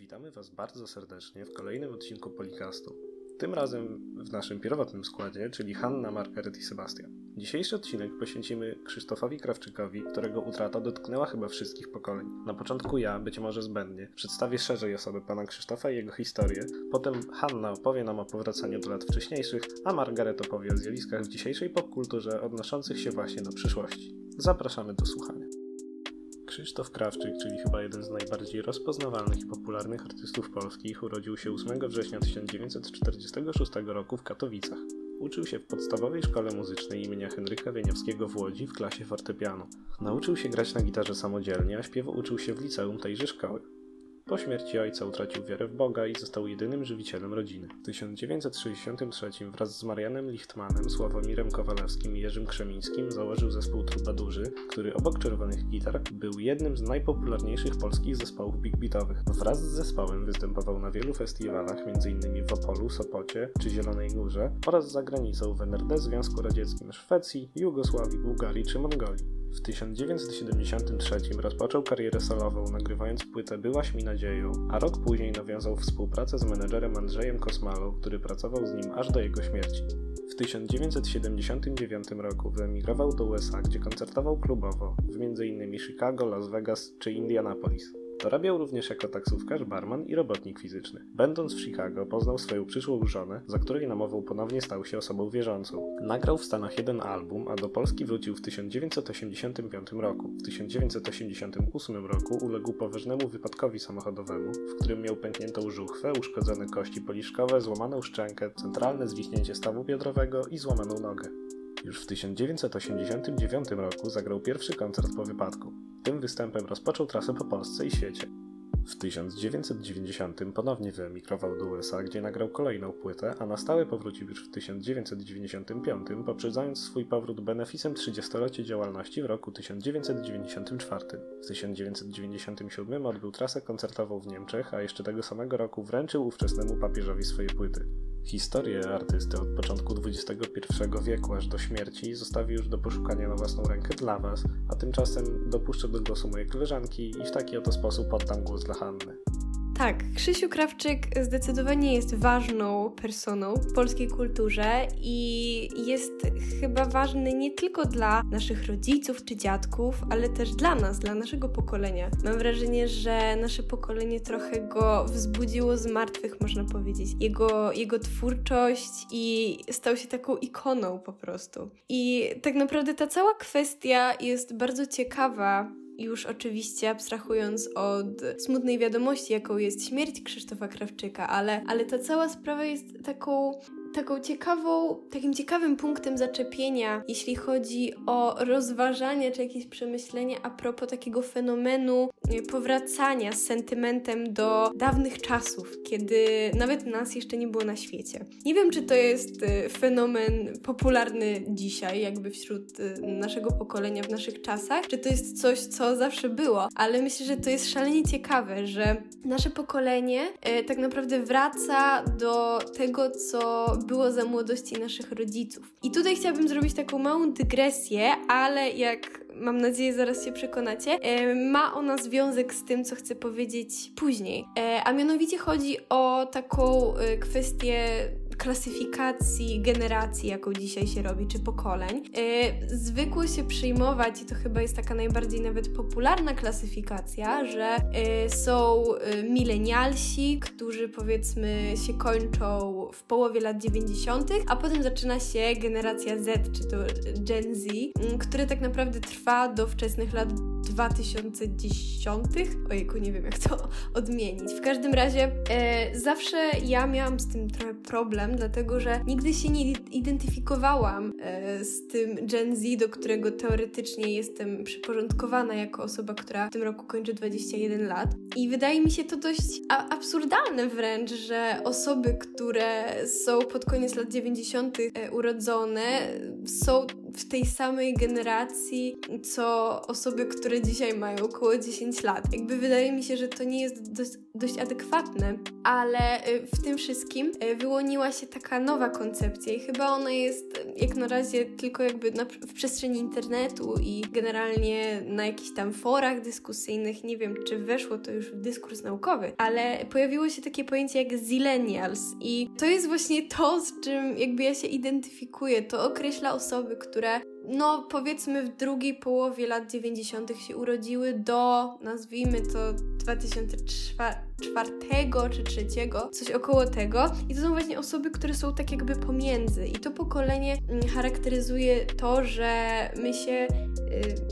Witamy Was bardzo serdecznie w kolejnym odcinku Polikastu. Tym razem w naszym pierwotnym składzie, czyli Hanna, Margaret i Sebastian. Dzisiejszy odcinek poświęcimy Krzysztofowi Krawczykowi, którego utrata dotknęła chyba wszystkich pokoleń. Na początku ja, być może zbędnie, przedstawię szerzej osobę pana Krzysztofa i jego historię, potem Hanna opowie nam o powracaniu do lat wcześniejszych, a Margaret opowie o zjawiskach w dzisiejszej popkulturze odnoszących się właśnie do przyszłości. Zapraszamy do słuchania. Krzysztof Krawczyk, czyli chyba jeden z najbardziej rozpoznawalnych i popularnych artystów polskich, urodził się 8 września 1946 roku w Katowicach. Uczył się w podstawowej szkole muzycznej imienia Henryka Wieniawskiego w Łodzi w klasie fortepianu. Nauczył się grać na gitarze samodzielnie, a śpiewu uczył się w liceum tejże szkoły. Po śmierci ojca utracił wiarę w Boga i został jedynym żywicielem rodziny. W 1963 wraz z Marianem Lichtmanem, Sławomirem Kowalewskim i Jerzym Krzemińskim założył zespół Trubadurzy, który obok czerwonych gitar był jednym z najpopularniejszych polskich zespołów big beatowych. Wraz z zespołem występował na wielu festiwalach, m.in. w Opolu, Sopocie czy Zielonej Górze oraz za granicą w NRD, Związku Radzieckim, Szwecji, Jugosławii, Bułgarii czy Mongolii. W 1973 rozpoczął karierę solową, nagrywając płytę Byłaś mi nadzieją, a rok później nawiązał współpracę z menedżerem Andrzejem Kosmalą, który pracował z nim aż do jego śmierci. W 1979 roku wyemigrował do USA, gdzie koncertował klubowo w m.in. Chicago, Las Vegas czy Indianapolis. Dorabiał również jako taksówkarz, barman i robotnik fizyczny. Będąc w Chicago, poznał swoją przyszłą żonę, za której namową ponownie stał się osobą wierzącą. Nagrał w Stanach jeden album, a do Polski wrócił w 1985 roku. W 1988 roku uległ poważnemu wypadkowi samochodowemu, w którym miał pękniętą żuchwę, uszkodzone kości policzkowe, złamaną szczękę, centralne zwichnięcie stawu biodrowego i złamaną nogę. Już w 1989 roku zagrał pierwszy koncert po wypadku. Tym występem rozpoczął trasę po Polsce i świecie. W 1990 ponownie wyemigrował do USA, gdzie nagrał kolejną płytę, a na stałe powrócił już w 1995, poprzedzając swój powrót beneficem 30-lecie działalności w roku 1994. W 1997 odbył trasę koncertową w Niemczech, a jeszcze tego samego roku wręczył ówczesnemu papieżowi swoje płyty. Historię artysty od początku XXI wieku aż do śmierci zostawił już do poszukania na własną rękę dla Was, a tymczasem dopuszczę do głosu moje koleżanki i w taki oto sposób oddam głos dla Hanny. Tak, Krzysiu Krawczyk zdecydowanie jest ważną personą w polskiej kulturze i jest chyba ważny nie tylko dla naszych rodziców czy dziadków, ale też dla nas, dla naszego pokolenia. Mam wrażenie, że nasze pokolenie trochę go wzbudziło z martwych, można powiedzieć. Jego, jego twórczość i stał się taką ikoną po prostu. I tak naprawdę ta cała kwestia jest bardzo ciekawa już oczywiście abstrahując od smutnej wiadomości, jaką jest śmierć Krzysztofa Krawczyka, ale, ale ta cała sprawa jest taką taką ciekawą, takim ciekawym punktem zaczepienia, jeśli chodzi o rozważania czy jakieś przemyślenia a propos takiego fenomenu e, powracania z sentymentem do dawnych czasów, kiedy nawet nas jeszcze nie było na świecie. Nie wiem, czy to jest e, fenomen popularny dzisiaj, jakby wśród e, naszego pokolenia, w naszych czasach, czy to jest coś, co zawsze było, ale myślę, że to jest szalenie ciekawe, że nasze pokolenie tak naprawdę wraca do tego, co było za młodości naszych rodziców. I tutaj chciałabym zrobić taką małą dygresję, ale jak mam nadzieję zaraz się przekonacie, e, ma ona związek z tym, co chcę powiedzieć później. E, a mianowicie chodzi o taką e, kwestię klasyfikacji generacji, jaką dzisiaj się robi, czy pokoleń. zwykło się przyjmować, i to chyba jest taka najbardziej nawet popularna klasyfikacja, że są milenialsi, którzy powiedzmy się kończą w połowie lat 90., a potem zaczyna się generacja Z, czy to Gen Z, które tak naprawdę trwa do wczesnych lat 2010. Ojejku, nie wiem jak to odmienić. W każdym razie e, zawsze ja miałam z tym trochę problem, dlatego że nigdy się nie identyfikowałam e, z tym Gen Z, do którego teoretycznie jestem przyporządkowana jako osoba, która w tym roku kończy 21 lat. I wydaje mi się to dość absurdalne wręcz, że osoby, które są pod koniec lat 90. E, urodzone, są w tej samej generacji, co osoby, które dzisiaj mają około 10 lat. Jakby wydaje mi się, że to nie jest dość, adekwatne, ale y, w tym wszystkim y, wyłoniła się taka nowa koncepcja i chyba ona jest jak na razie tylko jakby na, w przestrzeni internetu i generalnie na jakichś tam forach dyskusyjnych. Nie wiem, czy weszło to już w dyskurs naukowy, ale pojawiło się takie pojęcie jak zillennials i to jest właśnie to, z czym jakby ja się identyfikuję. To określa osoby, które no powiedzmy w drugiej połowie lat 90. się urodziły do, nazwijmy to 2004 czy trzeciego, coś około tego. I to są właśnie osoby, które są tak jakby pomiędzy. I to pokolenie mm, charakteryzuje to, że my się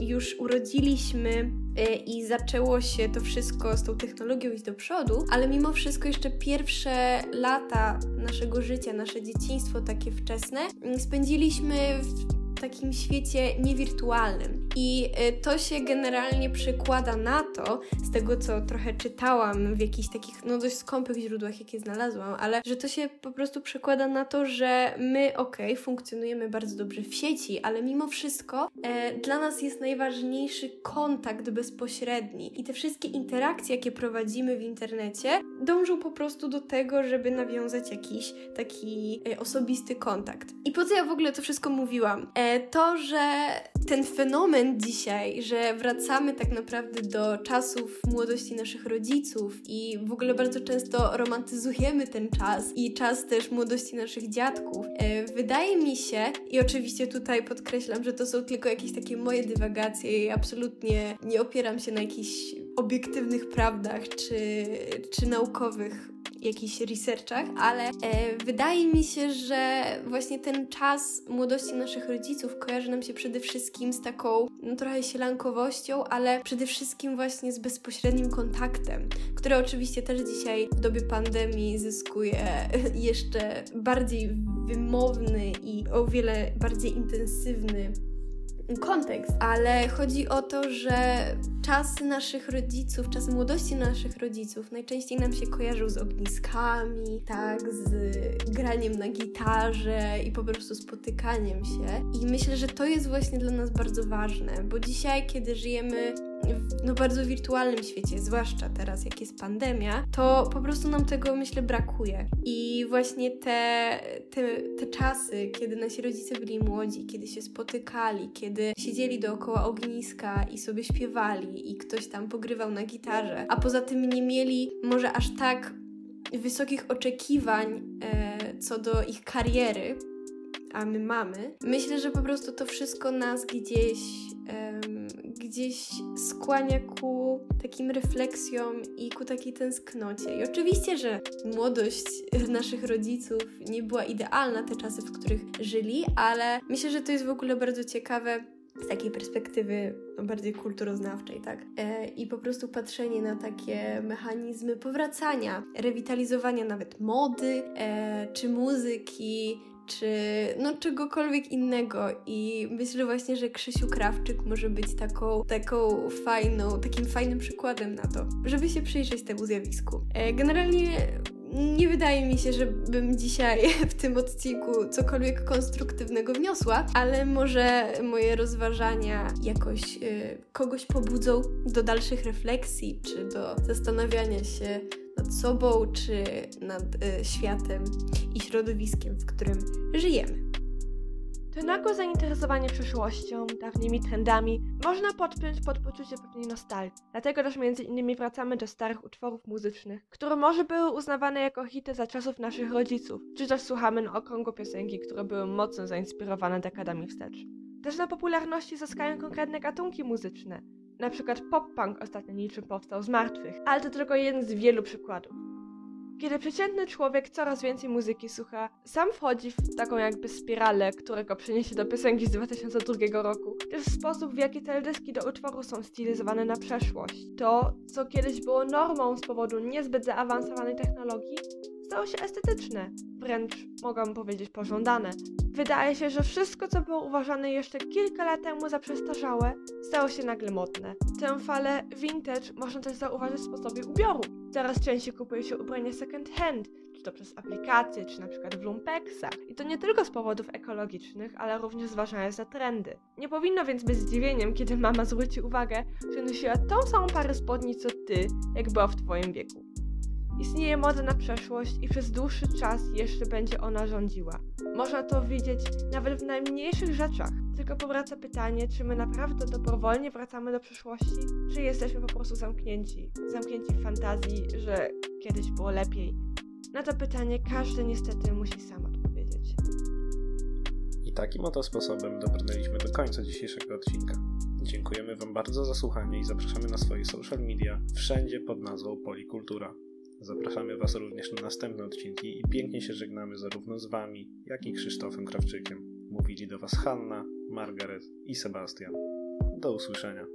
y, już urodziliśmy y, i zaczęło się to wszystko z tą technologią iść do przodu, ale mimo wszystko jeszcze pierwsze lata naszego życia, nasze dzieciństwo takie wczesne, mm, spędziliśmy w takim świecie niewirtualnym. I y, to się generalnie przekłada na to, z tego co trochę czytałam w jakichś takich, no dość skąpych źródłach, jakie znalazłam, ale że to się po prostu przekłada na to, że my, okej, okay, funkcjonujemy bardzo dobrze w sieci, ale mimo wszystko e, dla nas jest najważniejszy kontakt bezpośredni. I te wszystkie interakcje, jakie prowadzimy w internecie, dążą po prostu do tego, żeby nawiązać jakiś taki e, osobisty kontakt. I po co ja w ogóle to wszystko mówiłam? E, to, że ten fenomen dzisiaj, że wracamy tak naprawdę do czasów młodości naszych rodziców i w ogóle bardzo często romantyzujemy ten czas i czas też młodości naszych dziadków. E, wydaje mi się, i oczywiście tutaj podkreślam, że to są tylko jakieś takie moje dywagacje i absolutnie nie opieram się na jakichś obiektywnych prawdach czy, czy naukowych jakichś researchach, ale e, wydaje mi się, że właśnie ten czas młodości naszych rodziców kojarzy nam się przede wszystkim z taką no, trochę sielankowością, ale przede wszystkim właśnie z bezpośrednim kontaktem, który oczywiście też dzisiaj w dobie pandemii zyskuje jeszcze bardziej wymowny i o wiele bardziej intensywny kontekst, ale chodzi o to, że czas naszych rodziców, czas młodości naszych rodziców najczęściej nam się kojarzył z ogniskami, tak, z graniem na gitarze i po prostu spotykaniem się. I myślę, że to jest właśnie dla nas bardzo ważne, bo dzisiaj, kiedy żyjemy no, bardzo wirtualnym świecie, zwłaszcza teraz, jak jest pandemia, to po prostu nam tego, myślę, brakuje. I właśnie te, te, te czasy, kiedy nasi rodzice byli młodzi, kiedy się spotykali, kiedy siedzieli dookoła ogniska i sobie śpiewali i ktoś tam pogrywał na gitarze, a poza tym nie mieli może aż tak wysokich oczekiwań e, co do ich kariery, a my mamy. Myślę, że po prostu to wszystko nas gdzieś gdzieś skłania ku takim refleksjom i ku takiej tęsknocie. I oczywiście, że młodość naszych rodziców nie była idealna, te czasy, w których żyli, ale myślę, że to jest w ogóle bardzo ciekawe z takiej perspektywy no, bardziej kulturoznawczej, tak? E, I po prostu patrzenie na takie mechanizmy powracania, rewitalizowania nawet mody, e, czy muzyki, czy no czegokolwiek innego i myślę właśnie, że Krzysiu Krawczyk może być taką, taką fajną, takim fajnym przykładem na to, żeby się przyjrzeć temu zjawisku. E, generalnie nie wydaje mi się, żebym dzisiaj w tym odcinku cokolwiek konstruktywnego wniosła, ale może moje rozważania jakoś y, kogoś pobudzą do dalszych refleksji, czy do zastanawiania się nad sobą, czy nad y, światem i środowiskiem, w którym żyjemy. To nagłe zainteresowanie przyszłością, dawnymi trendami można podpiąć pod poczucie pewnej nostalgii. Dlatego też między innymi wracamy do starych utworów muzycznych, które może były uznawane jako hity za czasów naszych rodziców, czy też słuchamy na okrągło piosenki, które były mocno zainspirowane dekadami wstecz. Też na popularności zyskają konkretne gatunki muzyczne, na przykład pop-punk ostatnio niczym powstał z martwych, ale to tylko jeden z wielu przykładów. Kiedy przeciętny człowiek coraz więcej muzyki słucha, sam wchodzi w taką jakby spiralę, którego przeniesie do piosenki z 2002 roku. Też sposób, w jaki teledyski do utworu są stylizowane na przeszłość. To, co kiedyś było normą z powodu niezbyt zaawansowanej technologii, stało się estetyczne, wręcz mogłam powiedzieć pożądane. Wydaje się, że wszystko, co było uważane jeszcze kilka lat temu za przestarzałe, stało się nagle modne. Tę falę vintage można też zauważyć w sposobie ubioru. Coraz częściej kupuje się ubrania second hand, czy to przez aplikacje, czy na przykład w lumpeksach. I to nie tylko z powodów ekologicznych, ale również zważając na trendy. Nie powinno więc być zdziwieniem, kiedy mama zwróci uwagę, że nosiła tą samą parę spodni co ty, jak była w twoim wieku. Istnieje moda na przeszłość i przez dłuższy czas jeszcze będzie ona rządziła. Można to widzieć nawet w najmniejszych rzeczach. Tylko powraca pytanie, czy my naprawdę dobrowolnie wracamy do przeszłości, czy jesteśmy po prostu zamknięci, zamknięci w fantazji, że kiedyś było lepiej. Na to pytanie każdy niestety musi sam odpowiedzieć. I takim oto sposobem dobrnęliśmy do końca dzisiejszego odcinka. Dziękujemy Wam bardzo za słuchanie i zapraszamy na swoje social media wszędzie pod nazwą Polikultura. Zapraszamy Was również na następne odcinki i pięknie się żegnamy zarówno z Wami, jak i Krzysztofem Krawczykiem. Mówili do Was Hanna, Margaret i Sebastian. Do usłyszenia.